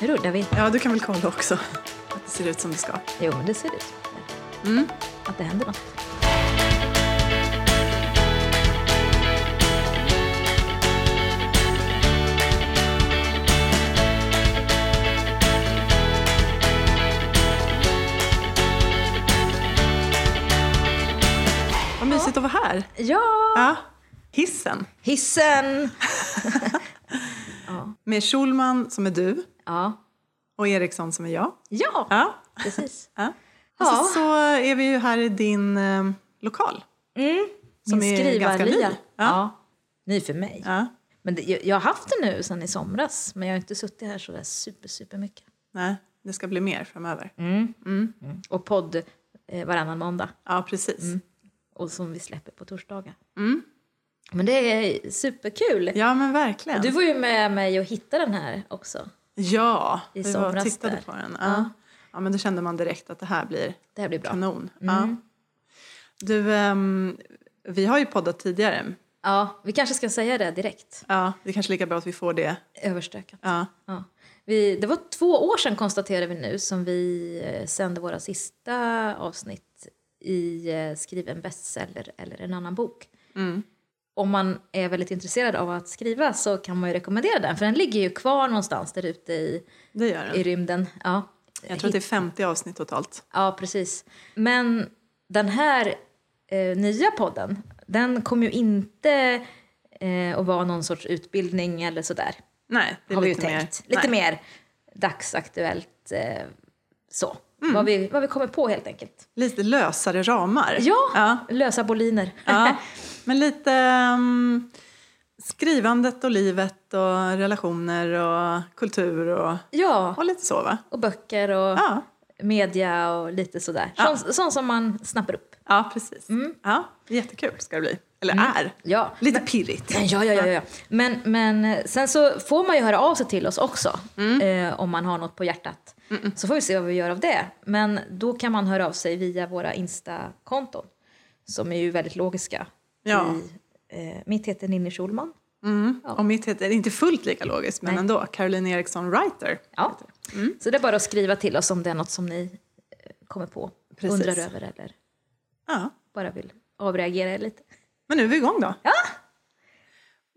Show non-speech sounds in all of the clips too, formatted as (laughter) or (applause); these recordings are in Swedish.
Nu rullar vi. Ja, du kan väl kolla också att det ser ut som det ska. Jo, det ser ut som Mm. att det händer något. Vad mysigt att vara här. Ja! Ja. Hissen. Hissen! (laughs) Med Schulman som är du Ja. och Eriksson som är jag. Ja, Ja. precis. (laughs) ja. Och så, så är vi ju här i din eh, lokal. Mm. Som Min är ganska ny. Ja. Ja. Ny för mig. Ja. Men det, jag, jag har haft det nu sedan i somras, men jag har inte suttit här så där super, super mycket. Nej, det ska bli mer framöver. Och podd eh, varannan måndag, Ja, precis. och som vi släpper på torsdagar. Mm. Men det är superkul! Ja, men verkligen. Du var ju med mig och hittade den här också. Ja, I vi var och tittade där. på den. Ja. ja. men då kände man direkt att det här blir Det här blir bra. kanon. Ja. Du, ehm, vi har ju poddat tidigare. Ja, vi kanske ska säga det direkt. Ja, det är kanske lika bra att vi får det. Överstökat. Ja, Ja. Vi, det var två år sedan konstaterar vi nu som vi eh, sände våra sista avsnitt i eh, Skriv en bestseller eller en annan bok. Mm. Om man är väldigt intresserad av att skriva så kan man ju rekommendera den för den ligger ju kvar någonstans där ute i, i rymden. Ja. Jag tror att det är 50 avsnitt totalt. Ja, precis. Men den här eh, nya podden, den kommer ju inte eh, att vara någon sorts utbildning eller sådär. Nej, det är har vi ju lite mer. tänkt. Lite Nej. mer dagsaktuellt eh, så. Mm. Vad, vi, vad vi kommer på helt enkelt. Lite lösare ramar. Ja, ja. lösa boliner. ja. (laughs) Men lite um, skrivandet och livet och relationer och kultur och, ja, och lite så va? och böcker och Ja, media och lite sådär. Ja. Sånt, sånt som man snappar upp. ja precis. Mm. Ja, jättekul ska det bli. Eller är. Ja. Lite pirrigt. Ja, ja, ja, ja. Men, men sen så får man ju höra av sig till oss också eh, om man har något på hjärtat. Så får vi se vad vi gör av det. Men då kan man höra av sig via våra Insta-konton som är ju väldigt logiska. Ja. I, eh, mitt heter Ninni Schulman. Mm. Och mitt heter inte fullt lika logiskt, men Nej. ändå. Caroline Eriksson Writer. Ja. Så det är bara att skriva till oss om det är något som ni eh, kommer på, Precis. undrar över eller Ja. bara vill avreagera lite. Men nu är vi igång då. Ja!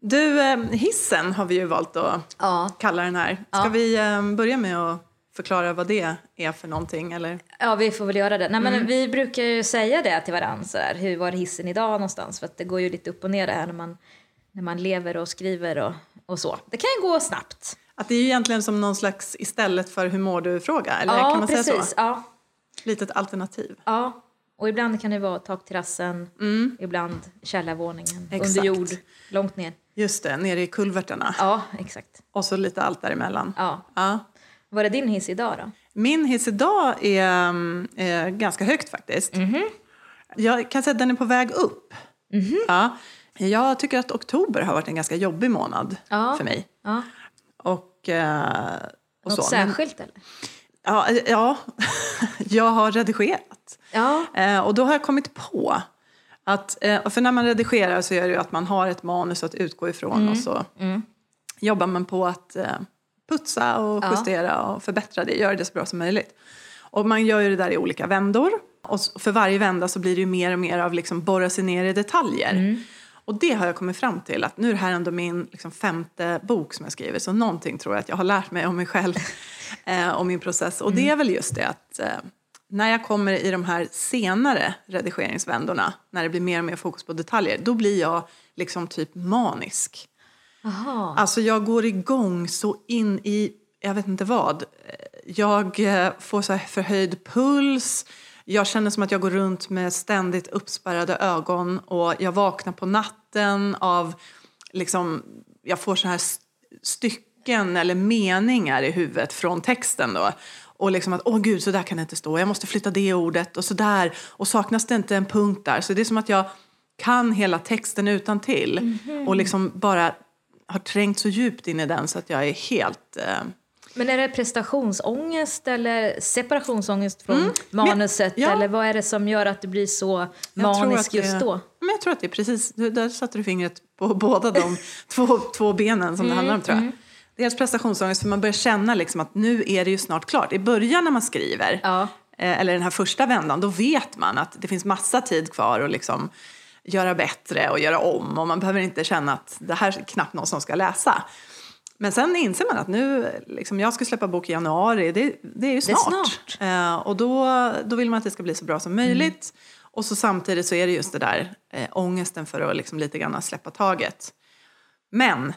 Du, eh, hissen har vi ju valt att Ja. kalla den här. Ska Ja. vi eh, börja med att förklara vad det är för någonting? Eller? Ja, vi får väl göra det. Nej, men Mm. Vi brukar ju säga det till varandra, så hur var hissen idag någonstans? För det går ju lite upp och ner det här när man, när man lever och skriver och, och så. Det kan ju gå snabbt. Att det är ju egentligen som någon slags istället för hur mår du-fråga, eller ja, kan man precis. säga så? Ja, Litet alternativ. ja. Och ibland kan det vara takterrassen, ibland källarvåningen, Mm. Exakt. under jord, långt ner. Just det, nere i kulvertarna. Ja, exakt. Och så lite allt däremellan. Ja. Ja. Var är din hiss idag då? Min hiss idag är, mm, är ganska högt faktiskt. Jag kan säga att den är på väg upp. Ja. Jag tycker att oktober har varit en ganska jobbig månad Ja. för mig. Ja. Och, eh, och Något så. Särskilt eller? Ja, ja. (laughs) jag har redigerat. Ja. Eh, och då har jag kommit på att, eh, för när man redigerar så är det ju att man har ett manus att utgå ifrån och så jobbar man på att eh, putsa och justera och förbättra det, göra det så bra som möjligt. Och man gör ju det där i olika vändor. Och för varje vända så blir det ju mer och mer av liksom borra sig ner i detaljer. Och det har jag kommit fram till att nu är det här ändå min liksom, femte bok som jag skriver. Så någonting tror jag att jag har lärt mig om mig själv (laughs) eh, och min process. Och det är väl just det att eh, när jag kommer i de här senare redigeringsvändorna, när det blir mer och mer fokus på detaljer, då blir jag liksom typ manisk. Aha. Alltså jag går igång så in i, jag vet inte vad. Jag eh, får så förhöjd puls. Jag känner som att jag går runt med ständigt uppspärrade ögon och jag vaknar på natten av, liksom, jag får så här st- stycken eller meningar i huvudet från texten då. Och liksom att, åh gud, så där kan det inte stå, jag måste flytta det ordet och så där. Och saknas det inte en punkt där? Så det är som att jag kan hela texten utan till och liksom bara har trängt så djupt in i den så att jag är helt... Eh, Men är det prestationsångest eller separationsångest från manuset? ja. Eller vad är det som gör att du blir så manisk det- just då? Men jag tror att det är precis, där satte du fingret på (laughs) båda de två, två benen som det handlar om tror jag. Dels prestationsångest för man börjar känna liksom att nu är det ju snart klart. I början när man skriver, Ja. eh, eller den här första vändan, då vet man att det finns massa tid kvar att liksom göra bättre och göra om. Och man behöver inte känna att det här är knappt någon som ska läsa. Men sen inser man att nu, liksom, jag ska släppa bok i januari, det, det är ju Det är snart. snart. Eh, och då, då vill man att det ska bli så bra som möjligt. Och så samtidigt så är det just det där eh, ångesten för att liksom lite grann släppa taget. Men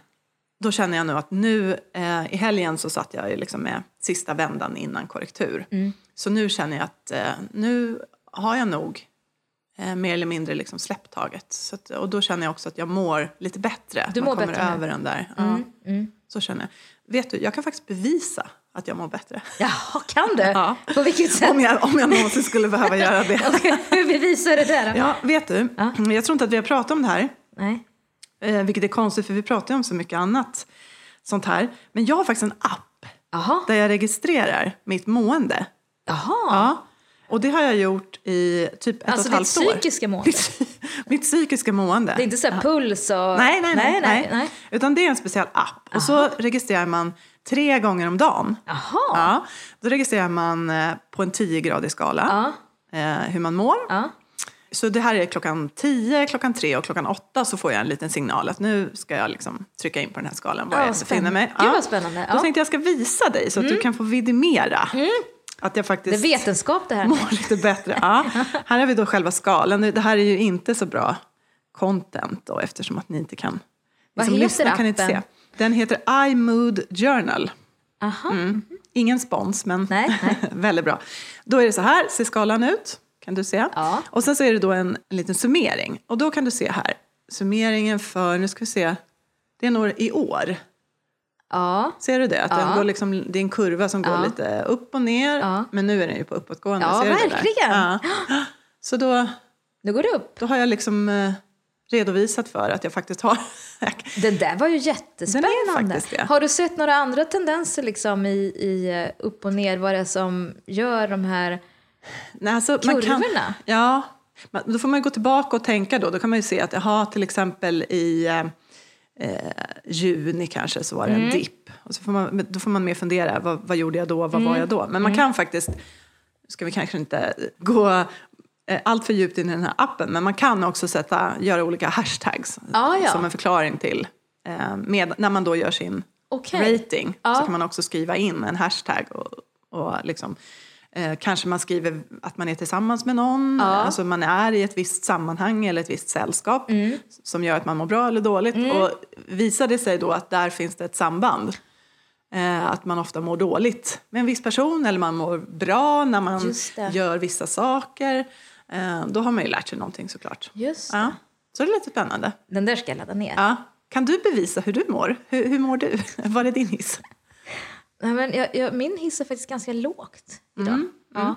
då känner jag nu att nu eh, i helgen så satt jag ju liksom med sista vändan innan korrektur. Så nu känner jag att eh, nu har jag nog eh, mer eller mindre liksom släppt taget. Så att, och då känner jag också att jag mår lite bättre. Du Man mår kommer bättre över den där. Ja, Så känner jag. Vet du, jag kan faktiskt bevisa att jag mår bättre. Jaha, kan du? Ja. På vilket sätt? Om jag, om jag någonsin skulle behöva göra det. (laughs) Hur bevisar du det då? Ja, vet du, jag tror inte att vi har pratat om det här. Nej. Eh, vilket är konstigt för vi pratar ju om så mycket annat sånt här. Men jag har faktiskt en app Jaha. där jag registrerar mitt mående. Jaha. Ja. Och det har jag gjort i typ ett Alltså och ett ditt halvt år. psykiska mående? (laughs) Mitt, psykiska mående. Det är inte så här puls och... Nej, nej, nej, nej, nej. Utan det är en speciell app. Och så registrerar man tre gånger om dagen. Jaha. Ja, då registrerar man eh, på en 10-gradig skala Ja. eh, hur man mår. Ja. Så det här är klockan 10, klockan 3 och klockan 8 så får jag en liten signal att nu ska jag liksom trycka in på den här skalan var Ja, jag befinner mig. Gud, vad spännande. Då Ja. Mm. tänkte jag ska visa dig så att du kan få vidimera att jag Det är faktiskt vetenskap det här. mår lite bättre. Ja. Här har vi då själva skalan. Det här är ju inte så bra content då eftersom att ni inte kan Vad som heter lyssnar kan inte se. appen? Den heter iMood Journal. Aha. Mm. Ingen spons, men Nej, nej. (laughs) väldigt bra. Då är det så här, ser skalan ut, kan du se. Ja. Och sen så är det då en, en liten summering. Och då kan du se här, summeringen för, nu ska vi se, det är nog i år. Ja. Ser du det? Att den Ja. går liksom, det är en kurva som går lite upp och ner, men nu är den ju på uppåtgående. Ja, ser verkligen. (gasps) Så då, Nu går det upp. då har jag liksom eh, redovisat för att jag faktiskt har... (laughs) Det där var ju jättespännande. Den. Har du sett några andra tendenser liksom i, i eh, upp och ner? Vad det är som gör de här... Nej, alltså, man kan, Kurvorna? ja, då får man ju gå tillbaka och tänka då. Då kan man ju se att jaha, till exempel i eh, eh, juni kanske så var det Mm. en dipp. Och så får man, då får man mer fundera, vad, vad gjorde jag då, vad Mm. var jag då? Men man kan faktiskt, ska vi kanske inte gå eh, allt för djupt in i den här appen, men man kan också sätta, göra olika hashtags Ah, ja. som en förklaring till, eh, med, när man då gör sin Okej. rating Ja. så kan man också skriva in en hashtag och, och liksom Eh, kanske man skriver att man är tillsammans med någon, alltså man är i ett visst sammanhang eller ett visst sällskap Mm. som gör att man mår bra eller dåligt. Och visar det sig då att där finns det ett samband, eh, att man ofta mår dåligt med en viss person eller man mår bra när man det. gör vissa saker, eh, då har man ju lärt sig någonting såklart. Just Ja, så det är lite spännande. Den där ska jag ladda ner. Ja. Kan du bevisa hur du mår? Hur, hur mår du? (laughs) Var är din hiss? Nej, men jag, jag, min hiss är faktiskt ganska lågt idag. Mm, Ja.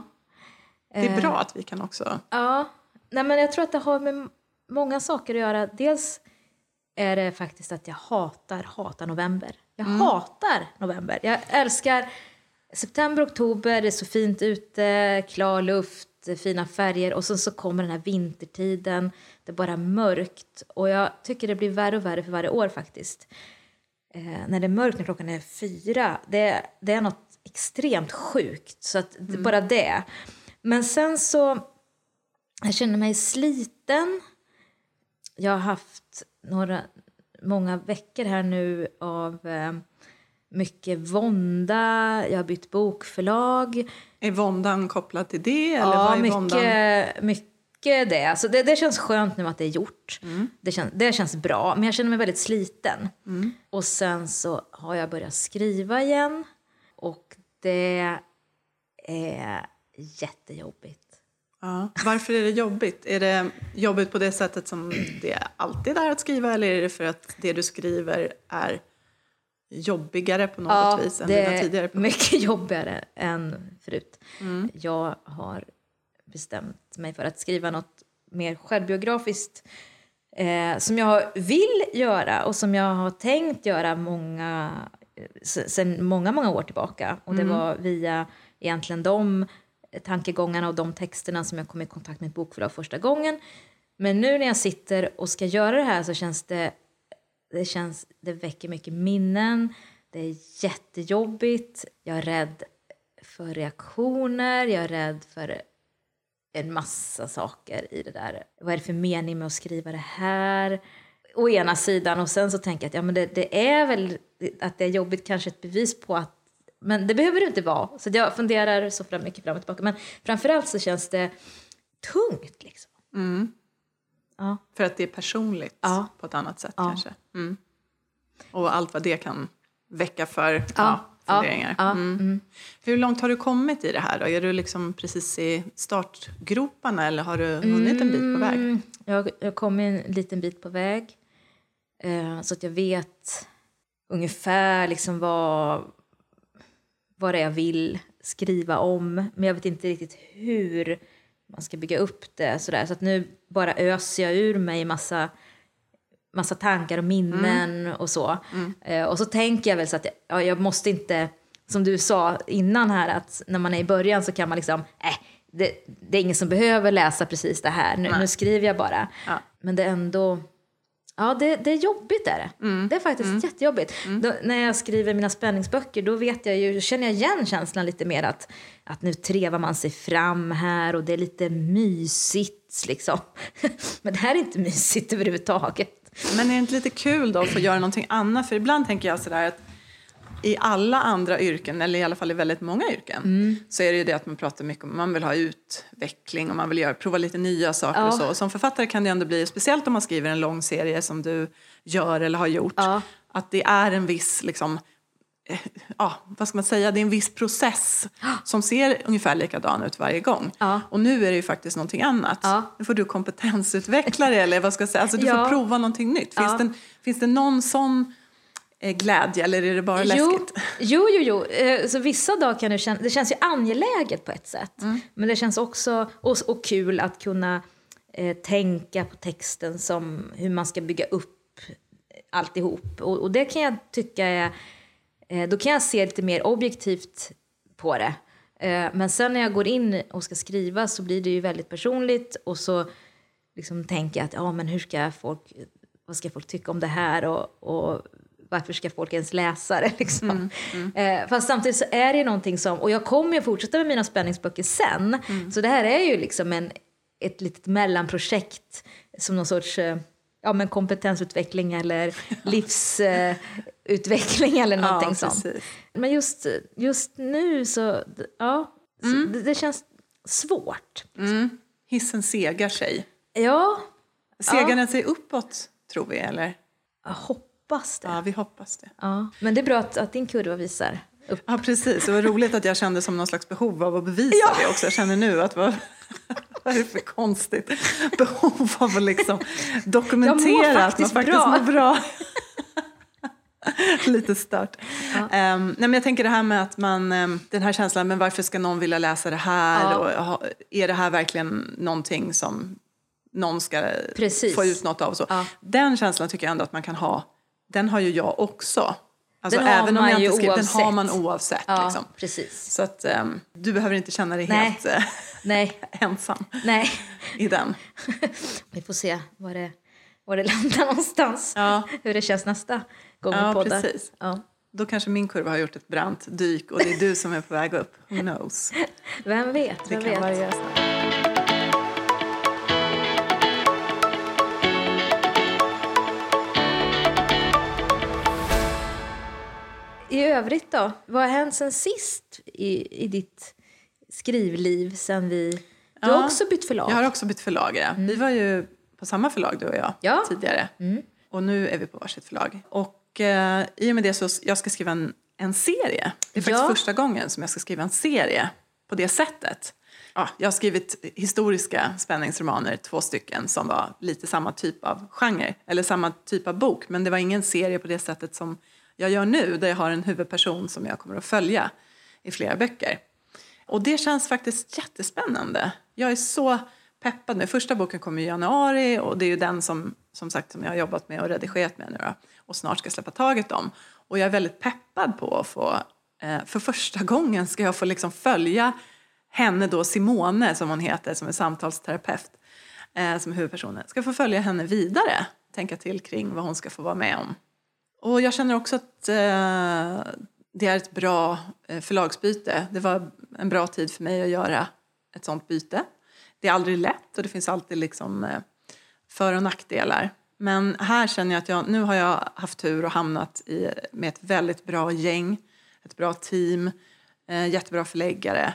Det är bra att vi kan också... Ja, nej men jag tror att det har med många saker att göra. Dels är det faktiskt att jag hatar, hatar november. Jag hatar november. Jag älskar september, oktober, det är så fint ute, klar luft, fina färger och sen så kommer den här vintertiden, det är bara mörkt och jag tycker det blir värre och värre för varje år faktiskt. Eh, när det är mörkt när klockan är fyra, det, det är något extremt sjukt. Så att det, bara det. Men sen så jag känner mig sliten. Jag har haft några, många veckor här nu av eh, mycket vånda. Jag har bytt bokförlag. Är våndan kopplad till det? Eller Ja, vad är våndan? mycket, mycket det. Alltså det. Det känns skönt nu att det är gjort. Det, känns, det känns bra, men jag känner mig väldigt sliten. Och sen så har jag börjat skriva igen. Och det är jättejobbigt. Ja. Varför är det jobbigt? Är det jobbigt på det sättet som det alltid är att skriva eller är det för att det du skriver är jobbigare på något vis än det dina tidigare är mycket jobbigare än förut. Mm. Jag har bestämt mig för att skriva något mer självbiografiskt eh, som jag vill göra och som jag har tänkt göra många, se- sen många, många år tillbaka. Och det Mm. var via egentligen de tankegångarna och de texterna som jag kom i kontakt med ett bokförlag första gången. Men nu när jag sitter och ska göra det här så känns det det, känns, det väcker mycket minnen. det är jättejobbigt, jag är rädd för reaktioner, jag är rädd för en massa saker i det där. Vad är det för mening med att skriva det här? Å ena sidan och sen så tänker jag att ja, men det, det är väl att det är jobbigt kanske ett bevis på att men det behöver det inte vara. Så jag funderar så fram, mycket fram och tillbaka. Men framförallt så känns det tungt liksom. Mm. Ja. För att det är personligt Ja. på ett annat sätt Ja. kanske. Mm. Och allt vad det kan väcka för ja. Ja. funderingar. Ja. Mm. Mm. Hur långt har du kommit i det här då? Är du liksom precis i startgroparna eller har du hunnit en bit på väg? Mm, Jag, jag kom en liten bit på väg. Eh, så att jag vet ungefär liksom vad, vad det är jag vill skriva om. Men jag vet inte riktigt hur man ska bygga upp det. Sådär. Så att nu bara öser jag ur mig massa, massa tankar och minnen och så. Eh, och så tänker jag väl så att jag, ja, jag måste inte, som du sa innan här, att när man är i början så kan man liksom, äh, det, det är ingen som behöver läsa precis det här, nu, nu skriver jag bara. Ja. Men det är ändå, ja det, det är jobbigt är det. Det är faktiskt jättejobbigt. Då, när jag skriver mina spänningsböcker då vet jag ju, känner jag igen känslan lite mer att, att nu trevar man sig fram här och det är lite mysigt liksom. (laughs) Men det här är inte mysigt (laughs) överhuvudtaget. Men är det inte lite kul då att få göra någonting annat? För ibland tänker jag sådär att i alla andra yrken, eller i alla fall i väldigt många yrken, Mm. så är det ju det att man pratar mycket om man vill ha utveckling och man vill göra, prova lite nya saker Ja. och så. Och som författare kan det ändå bli, speciellt om man skriver en lång serie som du gör eller har gjort, Ja. att det är en viss liksom, ja, vad ska man säga, det är en viss process som ser ungefär likadan ut varje gång. Ja. Och nu är det ju faktiskt någonting annat. Ja. Nu får du kompetensutveckla det, eller vad ska jag säga, alltså du Ja. får prova någonting nytt. Finns, det, finns det någon sån eh, glädje eller är det bara Jo, läskigt? jo, jo. jo. Eh, Så vissa dagar kan det kännas, det känns ju angeläget på ett sätt. Mm. Men det känns också och, och kul att kunna eh, tänka på texten som hur man ska bygga upp alltihop. Och, och det kan jag tycka är, eh, då kan jag se lite mer objektivt på det. Eh, men sen när jag går in och ska skriva så blir det ju väldigt personligt och så liksom tänker jag att ja, men hur ska folk, vad ska folk tycka om det här och, och varför ska folk ens läsa det? (laughs) Liksom. Eh, fast samtidigt så är det ju någonting som, och jag kommer ju att fortsätta med mina spänningsböcker sen, så det här är ju liksom en, ett litet mellanprojekt som någon sorts eh, ja, men kompetensutveckling eller (laughs) livsutveckling (laughs) eller någonting sånt. precis. Men just, just nu så, ja, så det, det känns svårt. Mm. Hissen segar sig. Ja, Segar den sig uppåt, tror vi? Eller? jag hoppas det. Ja, vi hoppas det. Ja. Men det är bra att, att din kurva visar upp. Ja, precis. Det var roligt att jag kände som någon slags behov av att bevisa det också. Jag känner nu att vad, (laughs) vad är det för konstigt behov av att liksom dokumentera att man faktiskt bra. mår bra. (laughs) (laughs) Lite stört. Ehm, nej, men jag tänker det här med att man, ehm, den här känslan, men varför ska någon vilja läsa det här? Ja. Och, är det här verkligen någonting som någon ska Precis. få ut något av? Så. Ja. Den känslan tycker jag ändå att man kan ha. Den har ju jag också. Alltså, Den har även om man jag inte skriver, den har man oavsett. Ja, Liksom. precis. Så att ehm, du behöver inte känna dig Nej. helt eh, Nej, (laughs) ensam nej. i den. (laughs) Vi får se var det, var det landar någonstans. Ja. Hur det känns nästa gång Ja, vi poddar. precis. Ja. Då kanske min kurva har gjort ett brant dyk och det är du som är på väg upp. Who knows? (laughs) Vem vet? Det Vem kan vet? variera snabbt. I övrigt då? Vad har hänt sen sist i, i ditt skrivliv sen vi... Du har Ja, också bytt förlag. Jag har också bytt förlag. Ja. Vi var ju på samma förlag du och jag Mm. Ja. tidigare. Mm. Och nu är vi på varsitt förlag. Och eh, i och med det så jag ska skriva en, en serie. Det är faktiskt Ja. första gången som jag ska skriva en serie på det sättet. Ja, jag har skrivit historiska spänningsromaner, två stycken, som var lite samma typ av genre, eller samma typ av bok. Men det var ingen serie på det sättet som jag gör nu, där jag har en huvudperson som jag kommer att följa i flera böcker. Och det känns faktiskt jättespännande. Jag är så peppad nu. Första boken kommer i januari och det är ju den som, som sagt som jag har jobbat med och redigerat med nu då, och snart ska släppa taget om. Och jag är väldigt peppad på att få, eh, för första gången ska jag få liksom följa henne då, Simone som hon heter, som är samtalsterapeut, eh, som är huvudpersonen. Ska få följa henne vidare, tänka till kring vad hon ska få vara med om Och jag känner också att eh, det är ett bra eh, förlagsbyte. Det var en bra tid för mig att göra ett sånt byte. Det är aldrig lätt och det finns alltid liksom eh, för och nackdelar. Men här känner jag att jag, nu har jag haft tur och hamnat i, med ett väldigt bra gäng, ett bra team, eh, jättebra förläggare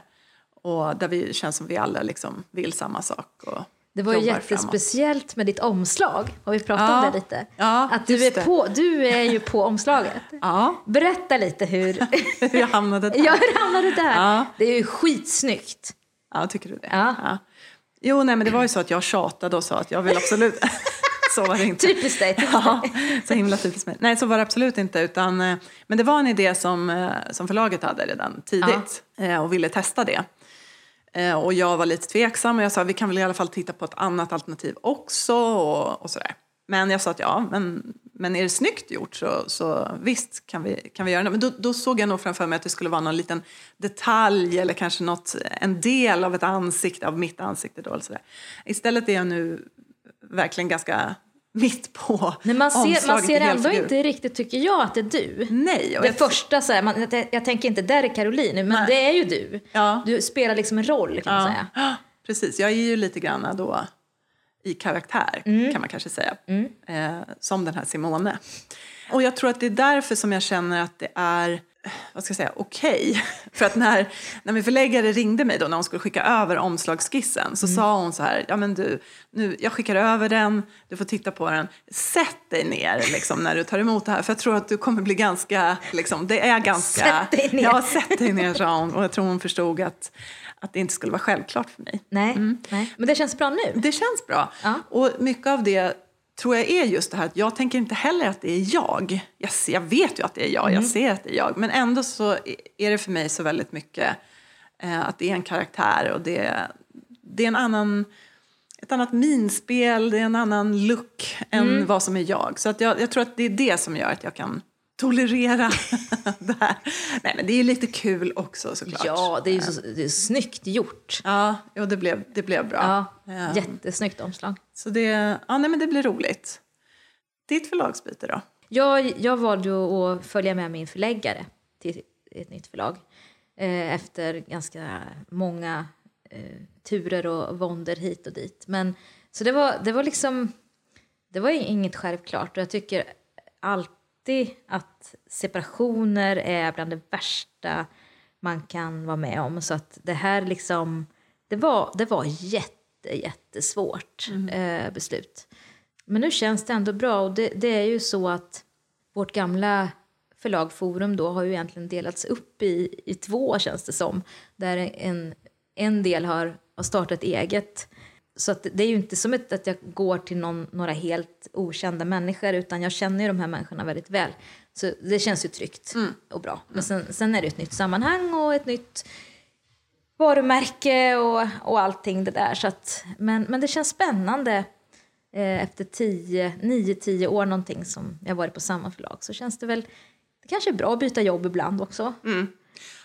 och där vi känns som vi alla liksom vill samma sak. Och det var ju jättespeciellt framåt. med ditt omslag. Har vi pratat Ja. om det lite? Ja, att du är, det. på, du är ju på omslaget. (laughs) Ja, Berätta lite hur (laughs) hur jag hamnade (laughs) där. jag hamnade där. Ja. Det är ju skitsnyggt. Ja, tycker du det? Ja. Jo, nej, men det var ju så att jag tjatade och sa att jag vill absolut... (laughs) så var det inte. Typiskt dig. Ja, (laughs) så himla typiskt mig. Nej, så var det absolut inte. Utan, eh, men det var en idé som, eh, som förlaget hade redan tidigt eh, och ville testa det. Och jag var lite tveksam och jag sa vi kan väl i alla fall titta på ett annat alternativ också och, och sådär. Men jag sa att ja, men, men är det snyggt gjort så, så visst kan vi, kan vi göra det. Men då, då såg jag nog framför mig att det skulle vara någon liten detalj eller kanske något, en del av ett ansikte, av mitt ansikte då. Eller. Istället är jag nu verkligen ganska mitt på Men man ser, man ser ändå helfigur. inte riktigt, tycker jag, att det är du. Nej. Det jag- första, så här, man, jag, jag tänker inte där är Caroline, men Nej. det är ju du. Ja. Du spelar liksom en roll kan man säga. Ja, (gasps) precis. Jag är ju lite grann då i karaktär, Mm. kan man kanske säga. Eh, som den här Simone. Och jag tror att det är därför som jag känner att det är vad ska jag säga, okej. (laughs) För att när, när min förläggare ringde mig då när hon skulle skicka över omslagsskissen Mm. så sa hon så här, ja men du, nu, jag skickar över den, du får titta på den, sätt dig ner liksom, när du tar emot det här för jag tror att du kommer bli ganska, liksom, det är ganska... Sätt dig ner. Ja, sätt dig ner sa hon och jag tror hon förstod att, att det inte skulle vara självklart för mig. Nej, nej, men det känns bra nu. Det känns bra. Ja. Och mycket av det tror jag är just det här att jag tänker inte heller att det är jag. Jag, ser, jag vet ju att det är jag, Mm. jag ser att det är jag. Men ändå så är det för mig så väldigt mycket eh, att det är en karaktär och det, det är en annan, ett annat minspel, det är en annan look än Mm. vad som är jag. Så att jag, jag tror att det är det som gör att jag kan tolerera (laughs) det här. Nej men det är ju lite kul också såklart. Ja, det är ju så, det är snyggt gjort. Ja, jo, det, blev, det blev bra. Ja, jättesnyggt omslag. Så det, ja, nej, men det blir roligt. Ditt förlagsbyte då? Jag, jag valde att följa med min förläggare till ett nytt förlag eh, efter ganska många eh, turer och våndor hit och dit. Men, så det var, det var liksom, det var inget självklart och jag tycker alltid att separationer är bland det värsta man kan vara med om. Så att det här liksom, det var, det var jätte, jättesvårt eh, beslut. Men nu känns det ändå bra och det, det är ju så att vårt gamla förlag Forum då har ju egentligen delats upp i, i två känns det som. Där en, en del har, har startat eget. Så att det är ju inte som ett, att jag går till någon, några helt okända människor utan jag känner ju de här människorna väldigt väl. Så det känns ju tryggt och bra. Men sen, sen är det ett nytt sammanhang och ett nytt varumärke och, och allting det där. Så att, men, men det känns spännande eh, efter 9-10 år någonting som jag varit på samma förlag så känns det väl det kanske är bra att byta jobb ibland också.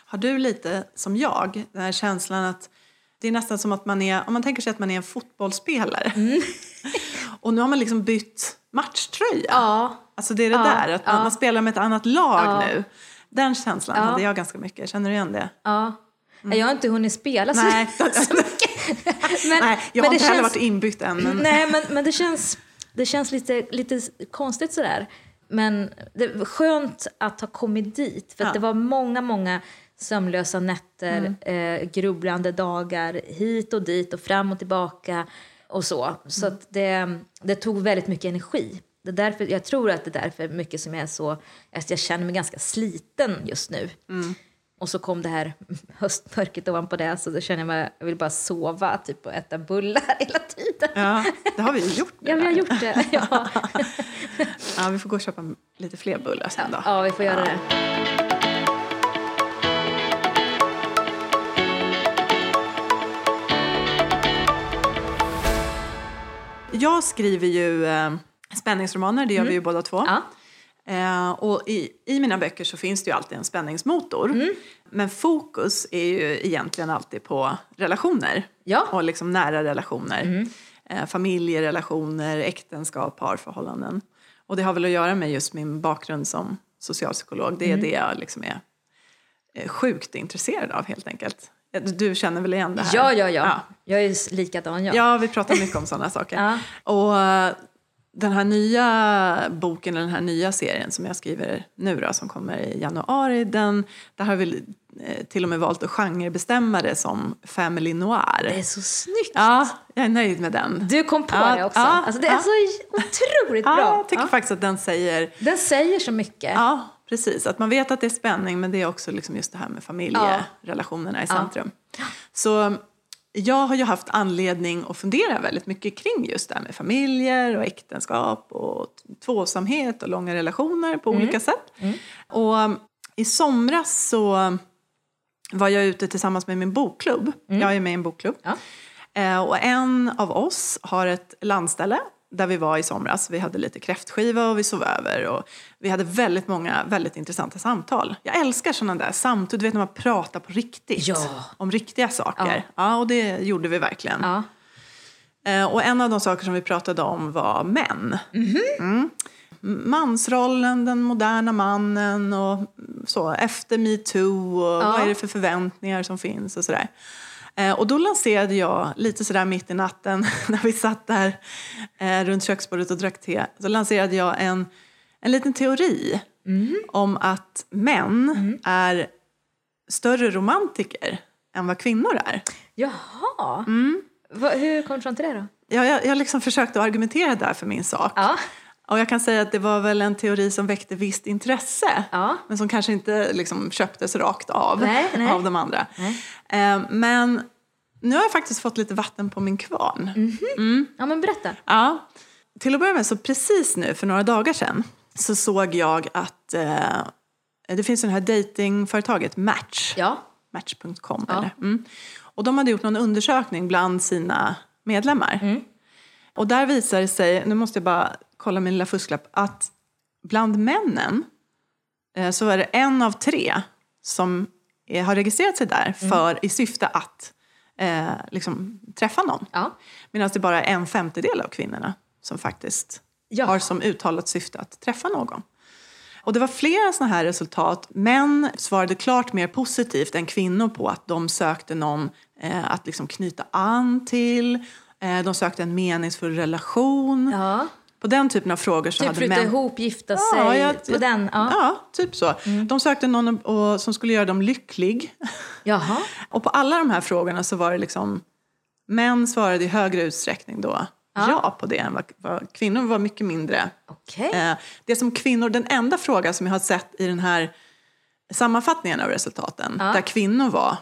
Har du lite som jag, den här känslan att det är nästan som att man är, om man tänker sig att man är en fotbollsspelare. (laughs) och nu har man liksom bytt matchtröja. Ja, Alltså det är det Ja, där, att man, ja. man spelar med ett annat lag nu. Den känslan hade jag ganska mycket, känner du igen det? ja. Jag har inte hunnit spela så, Nej. (laughs) så mycket. (laughs) Men, Nej, jag har inte heller känns- varit inbytt än. Men... Nej, men, men det känns, det känns lite, lite konstigt sådär. Men det var skönt att ha kommit dit. För att Ja. det var många, många sömnlösa nätter, eh, grubblande dagar hit och dit och fram och tillbaka och så. Så att det, det tog väldigt mycket energi. Det är därför, jag tror att det är därför mycket som jag är så, att jag känner mig ganska sliten just nu. Och så kom det här (laughs) höstmörkret ovanpå det så då känner jag mig, jag vill bara sova typ och äta bullar (laughs) hela tiden. Ja, det har vi ju gjort nu. Ja, vi har gjort det. (laughs) Ja, Ja, vi får gå och köpa lite fler bullar sen då. ja vi får göra det. Jag skriver ju eh, spänningsromaner, det gör vi ju båda två. Ja. Eh, och i, I mina böcker så finns det ju alltid en spänningsmotor. Mm. Men fokus är ju egentligen alltid på relationer. Ja. Mm. Och liksom nära relationer. Eh, familjerelationer, äktenskap, parförhållanden. Och det har väl att göra med just min bakgrund som socialpsykolog. Det är Mm. det jag liksom är eh, sjukt intresserad av helt enkelt. Du känner väl igen det här? Ja, ja, ja. Ja, Jag är likadan jag. ja vi pratar mycket om sådana saker. (laughs) Ja. Och eh, den här nya boken, eller den här nya serien som jag skriver nu då, som kommer i januari, den, där har vi eh, till och med valt att genrebestämma det som family noir. Det är så snyggt. Ja, jag är nöjd med den. Du kom på Ja, det också. ja, alltså, det är ja. så otroligt Ja, bra. jag tycker Ja. faktiskt att den säger Den säger så mycket. Ja, precis. Att man vet att det är spänning men det är också liksom just det här med familjerelationerna i centrum. Så jag har ju haft anledning att fundera väldigt mycket kring just det här med familjer och äktenskap och tvåsamhet och långa relationer på olika sätt. Och um, i somras så var jag ute tillsammans med min bokklubb. Jag är med i en bokklubb. Ja. Eh, och en av oss har ett landställe där vi var i somras. Vi hade lite kräftskiva och vi sov över. Och vi hade väldigt många väldigt intressanta samtal. Jag älskar sådana där samtal, du vet när man pratar på riktigt. Ja. Om riktiga saker. Ja. och det gjorde vi verkligen. Ja. Eh, och en av de saker som vi pratade om var män. Mhm. Mm. Mansrollen, den moderna mannen och så efter metoo och vad är det för förväntningar som finns och sådär. Eh, och då lanserade jag lite sådär mitt i natten (laughs) när vi satt där eh, runt köksbordet och drack te. Så lanserade jag en, en liten teori om att män är större romantiker än vad kvinnor är. Jaha. Mm. Va, hur kom du fram till det då? Jag, jag, jag liksom försökte argumentera där för min sak. Ja. Och jag kan säga att det var väl en teori som väckte visst intresse. Ja. Men som kanske inte liksom köptes rakt av Nej, nej. av de andra. Eh, men nu har jag faktiskt fått lite vatten på min kvarn. Mm. Ja, men berätta. Ja. Till att börja med, så precis nu för några dagar sedan så såg jag att eh, det finns det här datingföretaget Match. Ja. Match.com. Eller? Mm. Och de hade gjort någon undersökning bland sina medlemmar. Mm. Och där visar det sig, nu måste jag bara kolla min lilla fusklapp, att bland männen eh, så är det en av tre som eh, har registrerat sig där Mm. för, i syfte att eh, liksom, träffa någon. Ja. Medan det bara är en femtedel av kvinnorna som faktiskt Ja. har som uttalat syfte att träffa någon. Och det var flera sådana här resultat. Män svarade klart mer positivt än kvinnor på att de sökte någon eh, att liksom knyta an till. Eh, de sökte en meningsfull relation. ja. På den typen av frågor så Typ hade män... ihop, gifta Ja, sig. jag- på den. Ja. Ja, typ så. De sökte någon och, som skulle göra dem lycklig. Jaha. (laughs) Och på alla de här frågorna så var det liksom män svarade i högre utsträckning då ja, på det än vad, vad kvinnor var mycket mindre. Okej. Eh, det som kvinnor, den enda fråga som jag har sett i den här sammanfattningen av resultaten Ja. där kvinnor var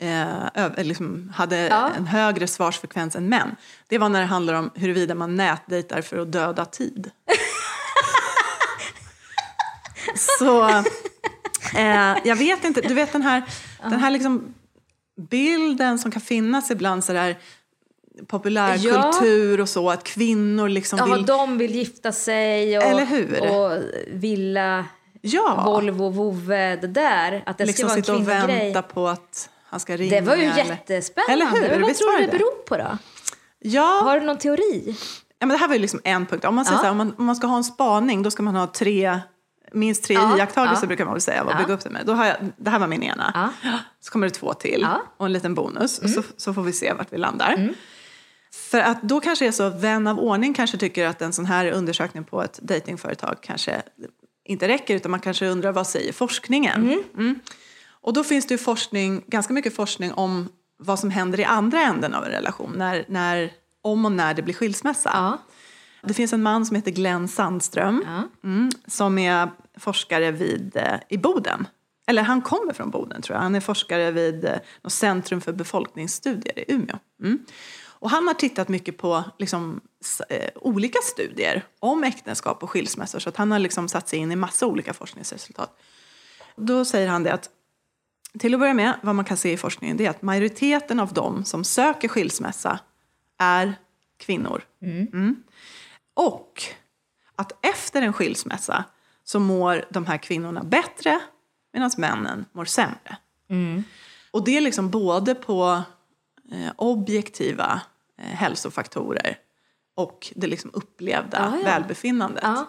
eh, liksom hade Ja. en högre svarsfrekvens än män. Det var när det handlar om huruvida man nätdejtar för att döda tid. (laughs) Så eh, jag vet inte, du vet den här, den här liksom bilden som kan finnas ibland sådär populärkultur och så, att kvinnor liksom Jaha, vill... de vill gifta sig och, Eller hur? och villa, Ja, Volvo, vovve, det där. Att det liksom ska sitta vara och en kvinnogrej. vänta på att han ska ringa. Det var ju eller- jättespännande. Eller hur? Men vad tror du det beror på då? Ja, Har du någon teori? ja, men det här var ju liksom en punkt. Om man, säger Ja. här, om man, om man ska ha en spaning då ska man ha tre, minst tre Ja, iakttagelser ja. brukar man väl säga och Ja. bygga upp det med. Då har jag, det här var min ena. Så kommer det två till. Mm. och en liten bonus och så, så får vi se vart vi landar. För att då kanske det är så vän av ordning kanske tycker att en sån här undersökning på ett datingföretag kanske inte räcker utan man kanske undrar vad säger forskningen? Mm. Och då finns det forskning, ganska mycket forskning om vad som händer i andra änden av en relation, när, när, om och när det blir skilsmässa. Ja. Det finns en man som heter Glenn Sandström Ja. mm, som är forskare vid, eh, i Boden. Eller han kommer från Boden tror jag. Han är forskare vid eh, något Centrum för befolkningsstudier i Umeå. Mm. Och han har tittat mycket på liksom, eh, olika studier om äktenskap och skilsmässor. Så att han har liksom satt sig in i massa olika forskningsresultat. Då säger han det att till att börja med, vad man kan se i forskningen, det är att majoriteten av dem som söker skilsmässa är kvinnor. Mm. Och att efter en skilsmässa så mår de här kvinnorna bättre medan männen mår sämre. Och det är liksom både på eh, objektiva eh, hälsofaktorer och det liksom upplevda Ja, ja. välbefinnandet. Ja.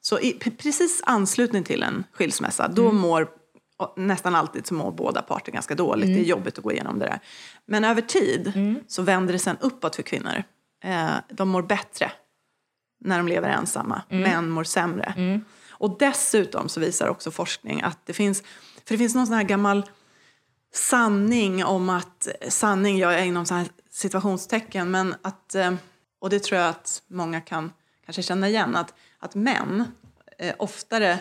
Så i precis anslutning till en skilsmässa, då Mm. mår och nästan alltid så mår båda parter ganska dåligt. Mm. Det är jobbigt att gå igenom det där. Men över tid så vänder det sen uppåt för kvinnor. Eh, de mår bättre när de lever ensamma. Mm. Män mår sämre. Och dessutom så visar också forskning att det finns, för det finns någon sån här gammal sanning om att, sanning gör jag inom så här situationstecken, men att, eh, och det tror jag att många kan kanske känna igen, att, att män eh, oftare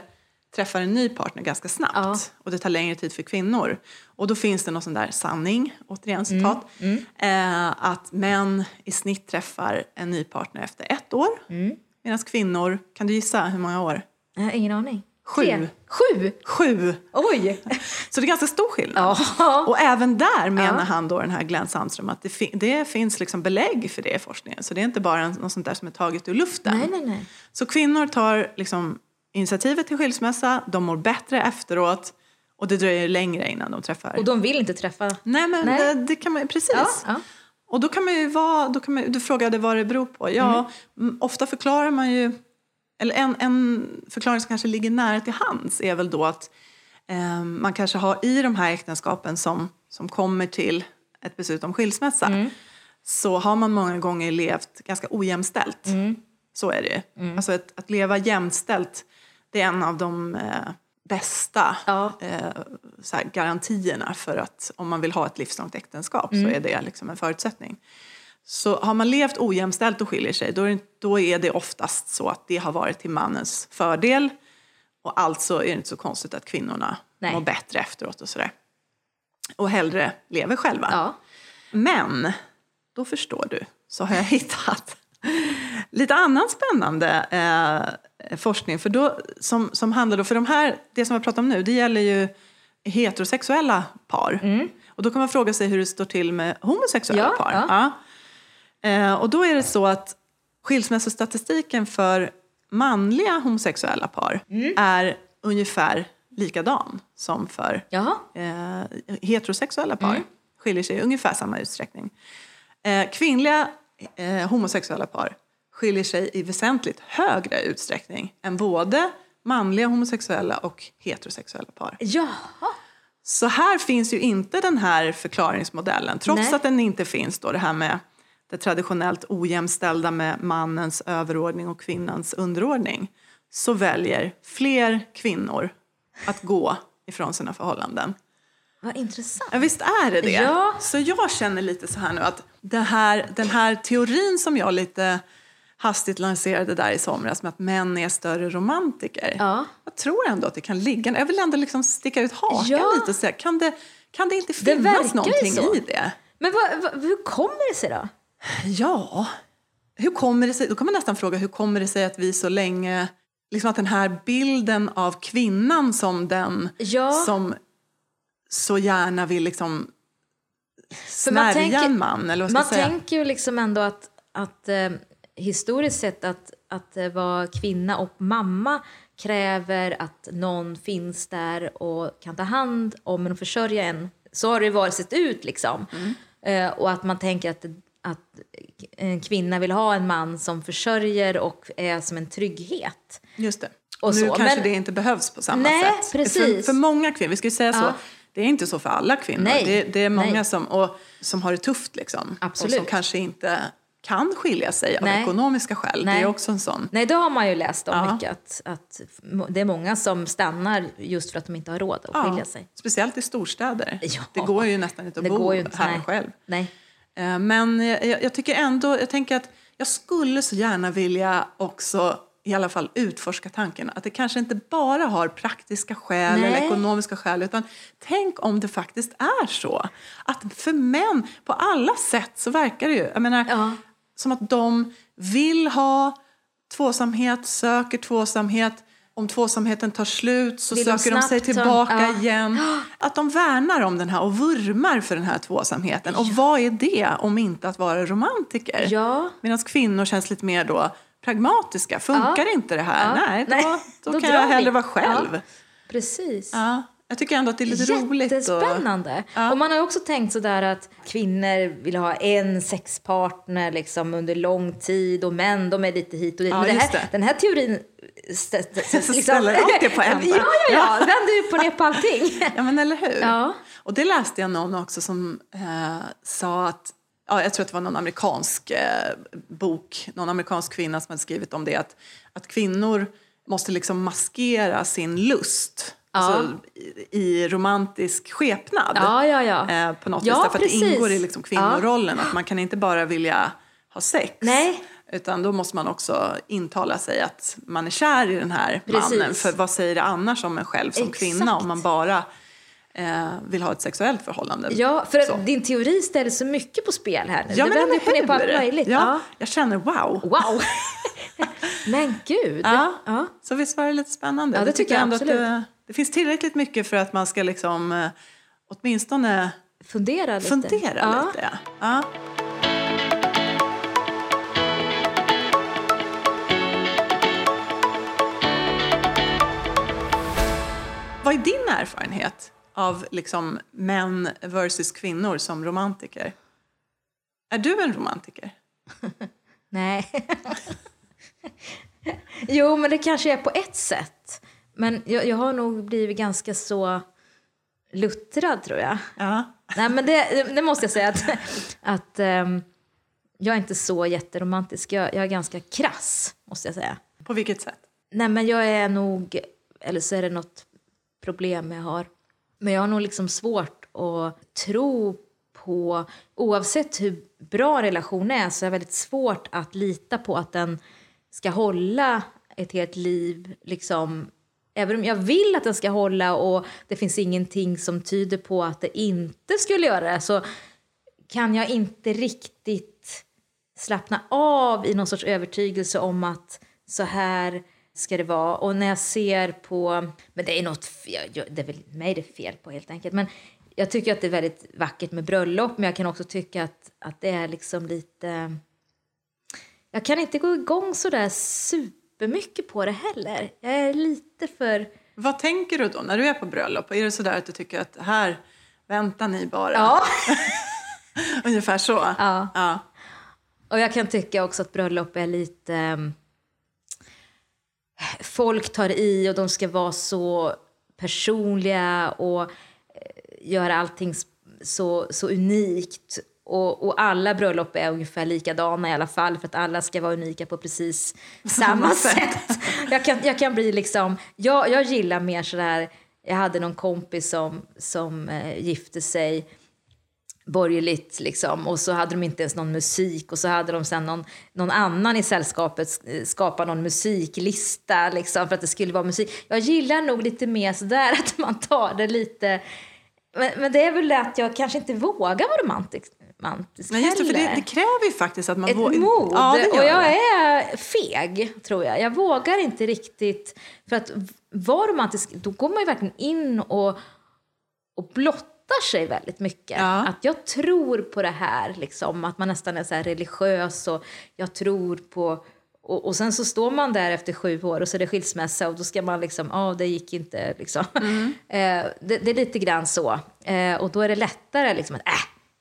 träffar en ny partner ganska snabbt Ja. och det tar längre tid för kvinnor. Och då finns det någon sån där sanning, återigen citat, Eh, att män i snitt träffar en ny partner efter ett år. Medan kvinnor, kan du gissa hur många år? Jag har ingen aning. Sju. Tre. Sju? Sju! Oj! Så det är ganska stor skillnad. Ja. Och även där menar Ja. han då, den här Glenn Sandström, att det, fi- det finns liksom belägg för det i forskningen. Så det är inte bara något sånt där som är taget ur luften. Nej, nej, nej. Så kvinnor tar liksom initiativet till skilsmässa, de mår bättre efteråt och det dröjer längre innan de träffar. Och de vill inte träffa... Nej men Nej. Det, det kan man precis. Ja, ja. Och då kan man ju vara, då kan man, du frågade vad det beror på. Ja, mm, ofta förklarar man ju, eller en, en förklaring som kanske ligger nära till hands är väl då att eh, man kanske har i de här äktenskapen som, som kommer till ett beslut om skilsmässa så har man många gånger levt ganska ojämställt. Så är det ju. Alltså att, att leva jämställt det är en av de eh, bästa Ja. eh, så här, garantierna för att om man vill ha ett livslångt äktenskap så är det liksom en förutsättning. Så har man levt ojämställt och skiljer sig då är, det, då är det oftast så att det har varit till mannens fördel och alltså är det inte så konstigt att kvinnorna Nej. mår bättre efteråt och sådär. Och hellre lever själva. Ja. Men, då förstår du, så har jag (laughs) hittat lite annan spännande eh, forskning. För då, som, som handlar då, för de här, det som jag pratar om nu, det gäller ju heterosexuella par. Och då kan man fråga sig hur det står till med homosexuella Ja, par. ja. Ja. Eh, och då är det så att skilsmässostatistiken för manliga homosexuella par är ungefär likadan som för eh, heterosexuella par. Skiljer sig i ungefär samma utsträckning. Eh, kvinnliga eh, homosexuella par skiljer sig i väsentligt högre utsträckning än både manliga homosexuella och heterosexuella par. Jaha. Så här finns ju inte den här förklaringsmodellen. Trots Nej. att den inte finns då, det här med det traditionellt ojämställda med mannens överordning och kvinnans underordning så väljer fler kvinnor att gå ifrån sina förhållanden. Vad intressant. Ja, visst är det det? Ja. Så jag känner lite så här nu att här, den här teorin som jag lite hastigt lanserade där i somras med att män är större romantiker. Ja. Jag tror ändå att det kan ligga, jag vill ändå liksom sticka ut hakan Ja. lite och säga, kan det, kan det inte Det finnas någonting så. i det? Men vad, vad, hur kommer det sig då? Ja, hur kommer det sig, då kan man nästan fråga hur kommer det sig att vi så länge, liksom att den här bilden av kvinnan som den Ja. som så gärna vill liksom man snärja tänker- en man eller vad ska Man tänker ju liksom ändå att, att eh, historiskt sett att, att eh, vara kvinna och mamma kräver att någon finns där och kan ta hand om en och försörja en. Så har det varit sett ut liksom. Mm. Eh, och att man tänker att, att en kvinna vill ha en man som försörjer och är som en trygghet. Just det. Och nu så, kanske men- det inte behövs på samma Nej, sätt. precis. För, för många kvinnor, vi ju säga så, Ja. det är inte så för alla kvinnor. Det, det är många nej. som, och, som har det tufft liksom. Absolut. Och som kanske inte kan skilja sig av Nej. ekonomiska skäl. Det Nej. är också en sån. Nej, det har man ju läst om Ja. mycket. Att, att det är många som stannar just för att de inte har råd att skilja sig. Speciellt i storstäder. Ja. Det går ju nästan inte att Det bo inte, här nej. själv. Nej. Eh, Men jag, jag tycker ändå, jag tänker att jag skulle så gärna vilja också i alla fall utforska tanken att det kanske inte bara har praktiska skäl Nej. eller ekonomiska skäl utan tänk om det faktiskt är så att för män på alla sätt så verkar det ju, jag menar, Ja. Som att de vill ha tvåsamhet, söker tvåsamhet. Om tvåsamheten tar slut så Vill de söker de sig tillbaka ja. igen. (gasps) Att de värnar om den här och vurmar för den här tvåsamheten. Och vad är det om inte att vara romantiker? Ja. Medan kvinnor känns lite mer då pragmatiska. Funkar Ja. inte det här? Nej, då, då, då kan jag hellre vi. vara själv. Precis. Ja. Jag tycker ändå att det är lite roligt. Och, Jättespännande. Ja. Och man har också tänkt sådär att kvinnor vill ha en sexpartner liksom under lång tid och män de är lite hit och dit. Ja, Men här, den här teorin st- st- (laughs) Så ställer allt det på ända. (laughs) Ja, ja, ja. Vänder ju på ner på allting. (laughs) Ja, men eller hur? Ja. Och det läste jag någon också som eh, sa att, ja, jag tror att det var någon amerikansk eh, bok, någon amerikansk kvinna som hade skrivit om det, att, att kvinnor måste liksom maskera sin lust. Alltså, i, I romantisk skepnad. Ja, ja, ja. Eh, på något Ja, vis, därför att det ingår i liksom kvinnorollen. Att man kan inte bara vilja ha sex. Nej. Utan då måste man också intala sig att man är kär i den här Precis. mannen. För vad säger det annars om en själv som Exakt. kvinna om man bara eh, vill ha ett sexuellt förhållande? Ja, för Så. din teori ställer så mycket på spel här nu. Ja, det men vänder på ner på allt möjligt. Ja, Ja. Jag känner wow. Wow! (laughs) Men gud! Ja. Ja. Så visst var det lite spännande? Ja, det tycker jag ändå att absolut. Det, finns tillräckligt mycket för att man ska liksom eh, åtminstone Fundera lite. fundera ja. lite. Ja. Vad är din erfarenhet av liksom män versus kvinnor som romantiker? Är du en romantiker? (laughs) Nej. (laughs) jo, men det kanske är på ett sätt. Men jag, jag har nog blivit ganska så luttrad, tror jag. Ja. Nej, men det, det måste jag säga att, att ehm, jag är inte så jätteromantisk. Jag, jag är ganska krass, måste jag säga. På vilket sätt? Nej, men jag är nog, eller så är det något problem jag har. Men jag har nog liksom svårt att tro på, oavsett hur bra relation är, så är det väldigt svårt att lita på att den ska hålla ett helt liv. Liksom, även om jag vill att den ska hålla och det finns ingenting som tyder på att det inte skulle göra det, så kan jag inte riktigt slappna av i någon sorts övertygelse om att så här ska det vara. Och när jag ser på, men det är något, jag- jag- det är väl mig det är fel på helt enkelt, men jag tycker att det är väldigt vackert med bröllop, men jag kan också tycka att, att det är liksom lite, jag kan inte gå igång så där supermycket på det heller. Jag är lite för, Vad tänker du då när du är på bröllop? Är det sådär att du tycker att här väntar ni bara? ja. (laughs) Ungefär så? Ja. ja. Och jag kan tycka också att bröllop är lite... ehm, Folk tar i och de ska vara så personliga och eh, göra allting så, så unikt. Och, och alla bröllop är ungefär likadana i alla fall för att alla ska vara unika på precis samma (laughs) sätt. Jag kan, jag kan bli liksom... Jag, jag gillar mer sådär... Jag hade någon kompis som, som eh, gifte sig borgerligt liksom och så hade de inte ens någon musik och så hade de sen någon, någon annan i sällskapet eh, skapat någon musiklista liksom för att det skulle vara musik. Jag gillar nog lite mer sådär (laughs) att man tar det lite men, men det är väl att jag kanske inte vågar vara romantisk, romantisk Nej, just det, för det, det kräver ju faktiskt att man Ett vågar- mod. Ja, och jag är feg, tror jag. Jag vågar inte riktigt... För att vara romantisk, då går man ju verkligen in och, och blottar sig väldigt mycket. Ja. Att jag tror på det här, liksom, att man nästan är så religiös och jag tror på... Och, och sen så står man där efter sju år och så är det skilsmässa och då ska man liksom, ja det gick inte liksom. Mm. (laughs) Eh, det, det är lite grann så. Eh, och då är det lättare liksom att, äh,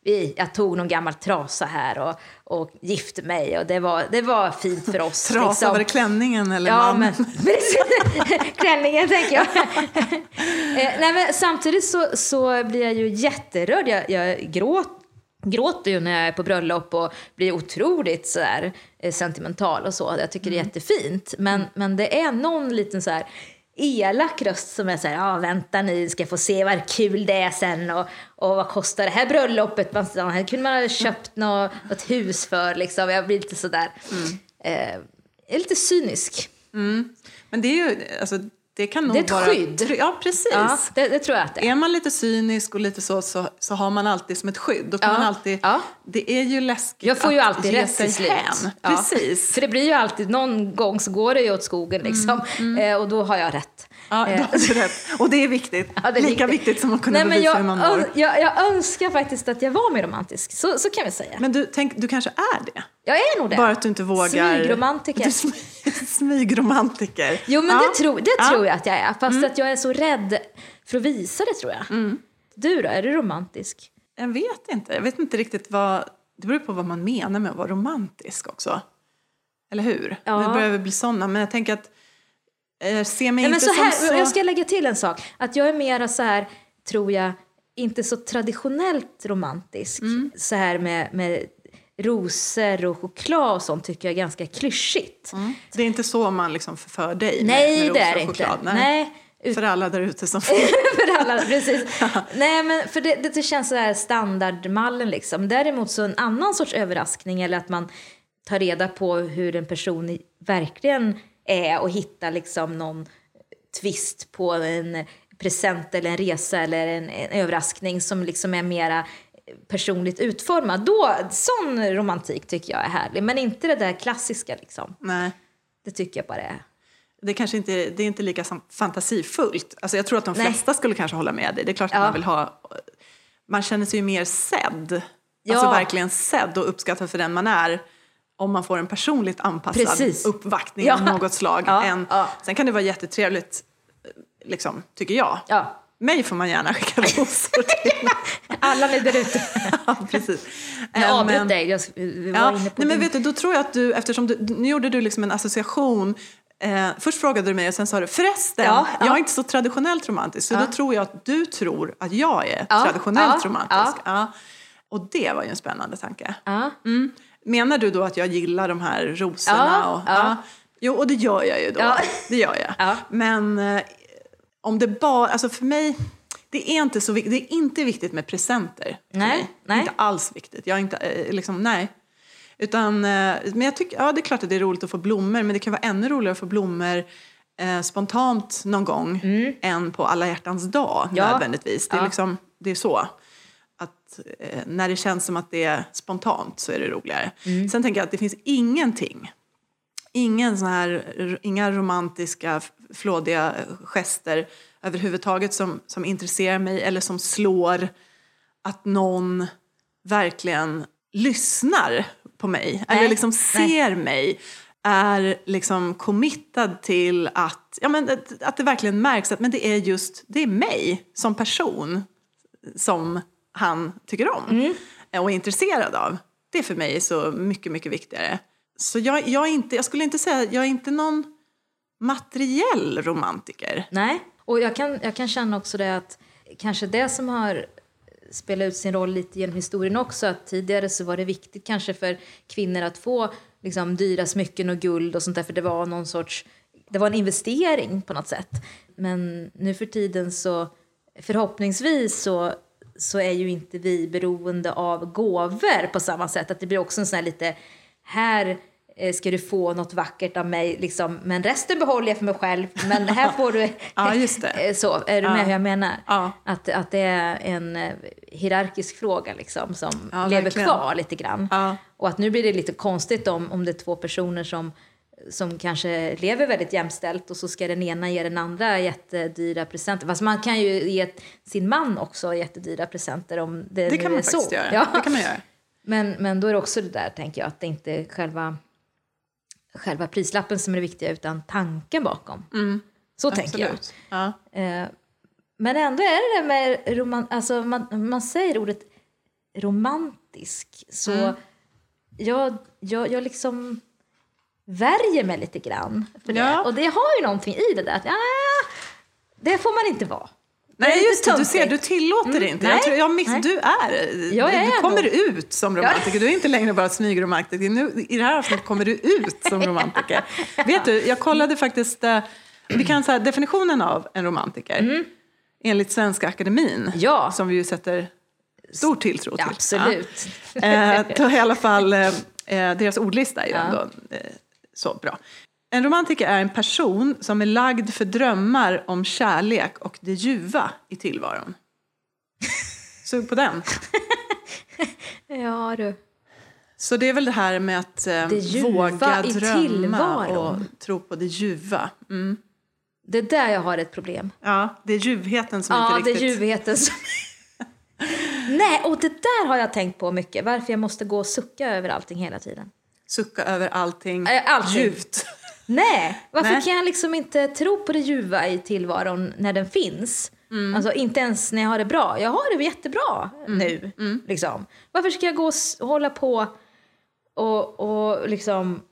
vi, jag tog någon gammal trasa här och, och gifte mig och det var, det var fint för oss. Trasa, liksom. det klänningen eller Ja, men (laughs) klänningen tänker jag. (laughs) eh, nej, men samtidigt så, så blir jag ju jätterörd. Jag, jag gråt, gråter ju när jag är på bröllop och blir otroligt så där, eh, sentimental och så. Jag tycker det är jättefint. Men, men det är någon liten så här elak röst som är så här, ja vänta nu ska få se vad kul det är sen och, och vad kostar det här bröllopet? Man, så här kunde man ha köpt något, något hus för liksom. Jag blir lite sådär, eh, jag är lite cynisk. Men det är ju, alltså, det kan nog Det är ett vara... skydd. Ja, precis. Ja, det, det tror jag att det är. Är man lite cynisk och lite så, så, så har man alltid som ett skydd. Då kan Ja. man alltid, Ja. Det är ju läskigt Jag får ju alltid rätt till slut. Precis. För det blir ju alltid, någon gång så går det ju åt skogen liksom. Eh, och då har jag rätt. Ja, då har du rätt. Och det är viktigt. Ja, det är Lika viktigt. viktigt som att kunna Nej, bevisa jag, hur man mår. jag, jag önskar faktiskt att jag var mer romantisk. Så, så kan vi säga. Men du, tänk, du kanske är det? jag är nog det. Bara att du inte vågar... Smygromantiker. Du smy- (laughs) smygromantiker. Jo, men Ja. det, tror, det Ja. Mm. tror jag att jag är. Fast att jag är så rädd för att visa det, tror jag. Du då, är du romantisk? Jag vet inte. Jag vet inte riktigt vad... Det beror på vad man menar med att vara romantisk också. Eller hur? Ja. Det börjar väl bli sådana. Men jag tänker att eh, ser mig Nej, inte så som här, så... Jag ska lägga till en sak. Att jag är mera så här, tror jag, inte så traditionellt romantisk. Mm. Så här med, med rosor och choklad och sånt tycker jag är ganska klyschigt. Det är inte så man liksom förför dig Nej, med, med det är rosor det och inte. choklad. Nej. ut- För alla där ute som... (laughs) för alla, precis. Nej, men för det, det, känns så här standardmallen liksom. Däremot så en annan sorts överraskning eller att man tar reda på hur en person verkligen är och hittar liksom någon twist på en present eller en resa eller en, en överraskning som liksom är mera personligt utformad. Då, sån romantik tycker jag är härlig. Men inte det där klassiska liksom. Nej. Det tycker jag bara är... Det, kanske inte, det är inte lika fantasifullt. Alltså jag tror att de Nej. flesta skulle kanske hålla med dig. Det är klart att Ja. man vill ha... Man känner sig ju mer sedd. Ja. Alltså verkligen sedd och uppskattad för den man är. Om man får en personligt anpassad Precis. uppvaktning Ja. av något slag. Ja, Än, ja. Sen kan det vara jättetrevligt, liksom, tycker jag. Ja, Mig får man gärna skicka (laughs) rosor till. alla ni där ute. (laughs) ja, precis. Jag avbröt dig. Jag, var inne på nej, men vet du, då tror jag att du, eftersom du, nu gjorde du liksom en association. Eh, först frågade du mig och sen sa du förresten, Ja, ja. jag är inte så traditionellt romantisk. Så Ja. då tror jag att du tror att jag är traditionellt romantisk. Och det var ju en spännande tanke. Mm. Menar du då att jag gillar de här rosorna? Ja, och, ja. Jo, och det gör jag ju då. Ja. Det gör jag. Ja. Men eh, om det bara, alltså för mig, det är inte så viktigt. Det är inte viktigt med presenter. Nej, nej. Inte alls viktigt. Jag är inte, eh, liksom, nej. Utan, eh, men jag tycker, ja det är klart att det är roligt att få blommor, men det kan vara ännu roligare att få blommor eh, spontant någon gång än på alla hjärtans dag Mm. Ja. nödvändigtvis. Det är, Ja. liksom, det är så. Att eh, när det känns som att det är spontant så är det roligare. Mm. Sen tänker jag att det finns ingenting Ingen sån här, inga romantiska, flådiga gester överhuvudtaget som, som intresserar mig eller som slår att någon verkligen lyssnar på mig eller Nej, liksom nej. ser mig är liksom committad till att, ja, men att, att det verkligen märks att men det är just det är mig som person som han tycker om Mm. och är intresserad av. Det är för mig så mycket, mycket viktigare. Så jag, jag, är inte, jag skulle inte säga, jag är inte någon materiell romantiker. Nej, och jag kan, jag kan känna också det att kanske det som har spelat ut sin roll lite genom historien också, att tidigare så var det viktigt kanske för kvinnor att få liksom, dyra smycken och guld och sånt där, för det var någon sorts, det var en investering på något sätt. Men nu för tiden så, förhoppningsvis så, så är ju inte vi beroende av gåvor på samma sätt, att det blir också en sån här lite, här eh, ska du få något vackert av mig, liksom, men resten behåller jag för mig själv. Men här (laughs) får du... Ja, just det. (laughs) Så, är du med Ja. hur jag menar? Ja. Att, att det är en eh, hierarkisk fråga liksom, som Ja, lever verkligen. kvar lite grann. Ja. Och att nu blir det lite konstigt om, om det är två personer som, som kanske lever väldigt jämställt och så ska den ena ge den andra jättedyra presenter. Fast man kan ju ge sin man också jättedyra presenter om det, Det kan man är faktiskt så. göra. Ja. Det kan man göra. (laughs) Men, men då är det också det där, tänker jag, att det inte är själva, själva prislappen som är det viktiga utan tanken bakom. Så tänker jag. Mm. Absolut. Ja. Eh, men ändå är det där med roman, alltså man, man säger ordet romantisk så Mm. jag, jag, jag liksom värjer mig lite grann för det. Ja. Och det har ju någonting i det där att ja, det får man inte vara. Det Nej, just det. Du ser, du tillåter Mm, inte. nej, Jag tror, jag miss, nej. du är, Ja, jag du är kommer nog. ut som romantiker. Du är inte längre bara smygromantiker. Nu, I det här avsnittet kommer du ut som romantiker. (laughs) Vet du, jag kollade faktiskt, eh, vi kan säga definitionen av en romantiker. Enligt Svenska Akademin, Mm. Ja. som vi ju sätter stor tilltro till. Ja, absolut. Ja. Eh, då i alla fall, eh, eh, deras ordlista är ju Ja. ändå eh, så bra. En romantiker är en person som är lagd för drömmar om kärlek och det ljuva i tillvaron. (laughs) Sug på den. Ja, du. Så det är väl det här med att eh, våga drömma tillvaron. och tro på det ljuva. Mm. Det är där jag har ett problem. Ja, det är ljuvheten som Ja, inte det är riktigt... ljuvheten som... (laughs) Nej, och det där har jag tänkt på mycket. Varför jag måste gå och sucka över allting hela tiden. Sucka över allting, Äh, allting. ljuvt. (laughs) Nej, varför Nej. kan jag liksom inte tro på det ljuva i tillvaron när den finns? Mm. Alltså inte ens när jag har det bra. Jag har det jättebra Mm. nu. Liksom. Varför ska jag gå och hålla på och, och liksom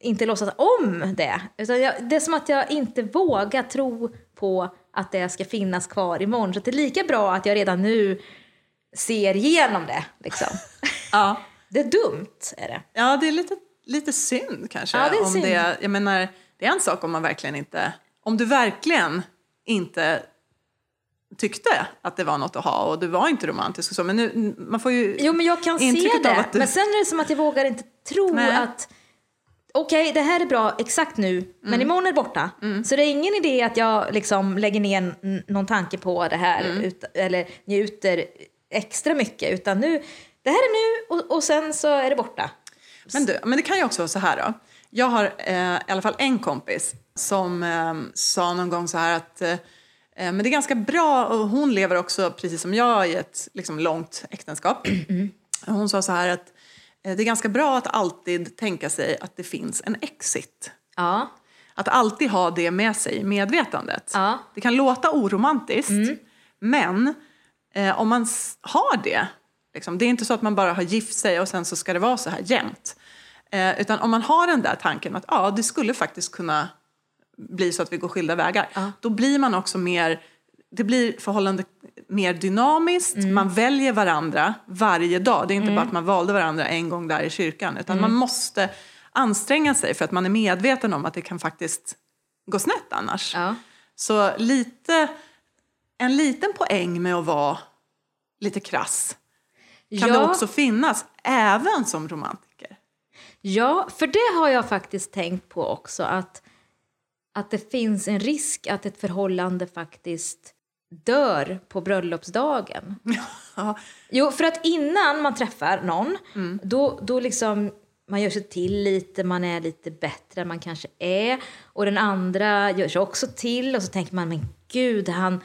inte låtsas om det. Jag, det är som att jag inte vågar tro på att det ska finnas kvar imorgon. Så det är lika bra att jag redan nu ser igenom det. Liksom. (laughs) Ja. Det är dumt, är det. Ja, det är lite, lite synd kanske. Ja, det är om synd. Det, jag menar, det är en sak om man verkligen inte... Om du verkligen inte tyckte att det var något att ha och du var inte romantisk och så. Men nu, man får ju Jo, men jag kan se det. du... Men sen är det som att jag vågar inte tro Nej. att okej, det här är bra exakt nu, Mm. men imorgon är det borta. Så det är ingen idé att jag liksom lägger ner någon tanke på det här Mm. ut, eller njuter extra mycket, utan nu, det här är nu och, och sen så är det borta. Men, du, men det kan ju också vara så här då. Jag har eh, i alla fall en kompis som eh, sa någon gång så här att eh, men det är ganska bra, och hon lever också precis som jag i ett liksom, långt äktenskap. (clears throat) Hon sa så här att eh, det är ganska bra att alltid tänka sig att det finns en exit. Ja, Att alltid ha det med sig i medvetandet. Ja. Det kan låta oromantiskt, men eh, om man har det, liksom, det är inte så att man bara har gift sig och sen så ska det vara så här jämt. Eh, utan om man har den där tanken att ja, det skulle faktiskt kunna bli så att vi går skilda vägar, då blir man också mer det blir förhållandet mer dynamiskt, man väljer varandra varje dag. Det är inte bara att man valde varandra en gång där i kyrkan, utan man måste anstränga sig för att man är medveten om att det kan faktiskt gå snett annars. ja. Så lite, en liten poäng med att vara lite krass kan ja. det också finnas, även som romantiker. Ja, för det har jag faktiskt tänkt på också. Att, att det finns en risk att ett förhållande faktiskt dör på bröllopsdagen. Ja, Jo, för att innan man träffar någon, då, då liksom man gör sig till lite, man är lite bättre än man kanske är. Och den andra gör sig också till och så tänker man, men gud, han,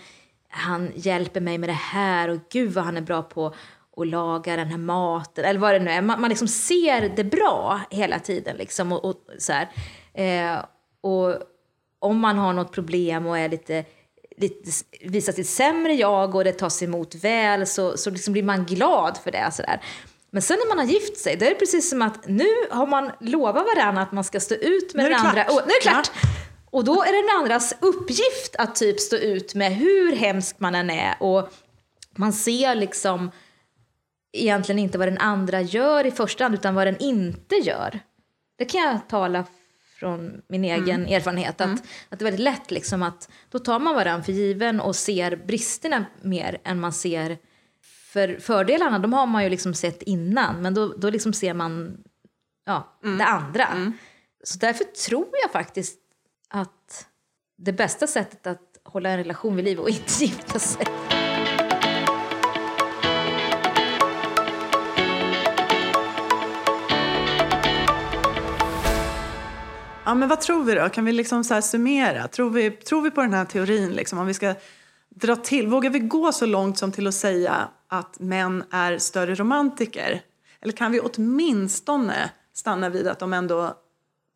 han hjälper mig med det här och gud vad han är bra på att laga den här maten, eller vad det nu är. Man, man liksom ser det bra hela tiden liksom och, och så. Eh, och om man har något problem och är lite, lite, visar sitt sämre jag och det tas emot väl så, så liksom blir man glad för det. Så där. Men sen när man har gift sig, då är det precis som att nu har man lovat varandra att man ska stå ut med den andra. Och, nu är det klart! Och då är det den andras uppgift att typ stå ut med hur hemsk man än är. Och man ser liksom egentligen inte vad den andra gör i första hand utan vad den inte gör. Det kan jag tala från min egen erfarenhet. Att, att det är väldigt lätt liksom att då tar man varandra för given och ser bristerna mer än man ser för fördelarna. De har man ju liksom sett innan men då, då liksom ser man ja, det andra. Så därför tror jag faktiskt att det bästa sättet att hålla en relation vid liv och inte gifta sig. Ja, men vad tror vi då? Kan vi liksom så summera? Tror vi, tror vi på den här teorin? Liksom? Om vi ska dra till, vågar vi gå så långt som till att säga att män är större romantiker? Eller kan vi åtminstone stanna vid att de ändå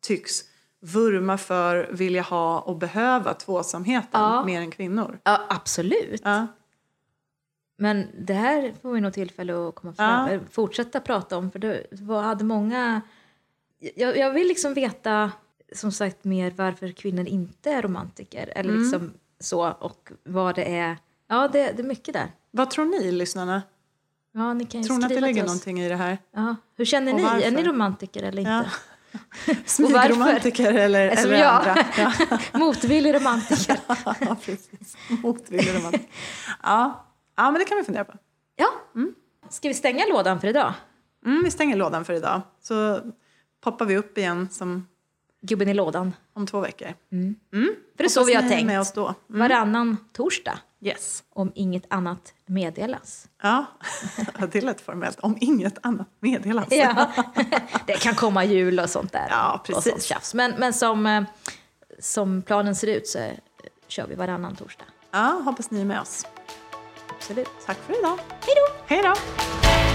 tycks vurma för, vilja ha och behöva tvåsamheten Ja. mer än kvinnor? Ja, absolut. Ja. Men det här får vi nog tillfälle att komma fram, Ja. fortsätta prata om. För det hade många... Jag, jag vill liksom veta, som sagt, mer varför kvinnor inte är romantiker. Eller Mm. liksom så, och vad det är. Ja, det, det är mycket där. Vad tror ni, lyssnarna? Ja, ni kan ju Tror ni att det ligger någonting i det här? Ja. Hur känner ni? Är ni romantiker eller inte? Ja. (laughs) Smygromantiker eller, Som eller jag. andra? Ja. (laughs) Motvillig romantiker. (laughs) ja, precis. Motvillig romantiker. Ja. ja, men det kan vi fundera på. Ja. Ska vi stänga lådan för idag? Mm, vi stänger lådan för idag. Så poppar vi upp igen som Gubben i lådan. om två veckor. För det är så vi har tänkt. med oss då. Varannan torsdag. Yes. Om inget annat meddelas. (laughs) Ja, det lät formellt. Om inget annat meddelas. Ja. (laughs) det kan komma jul och sånt där. Ja, precis. Och sånt tjafs. Men, men som, eh, som planen ser ut så kör vi varannan torsdag. ja, hoppas ni är med oss. Absolut. Tack för idag. Hej då! Hej då!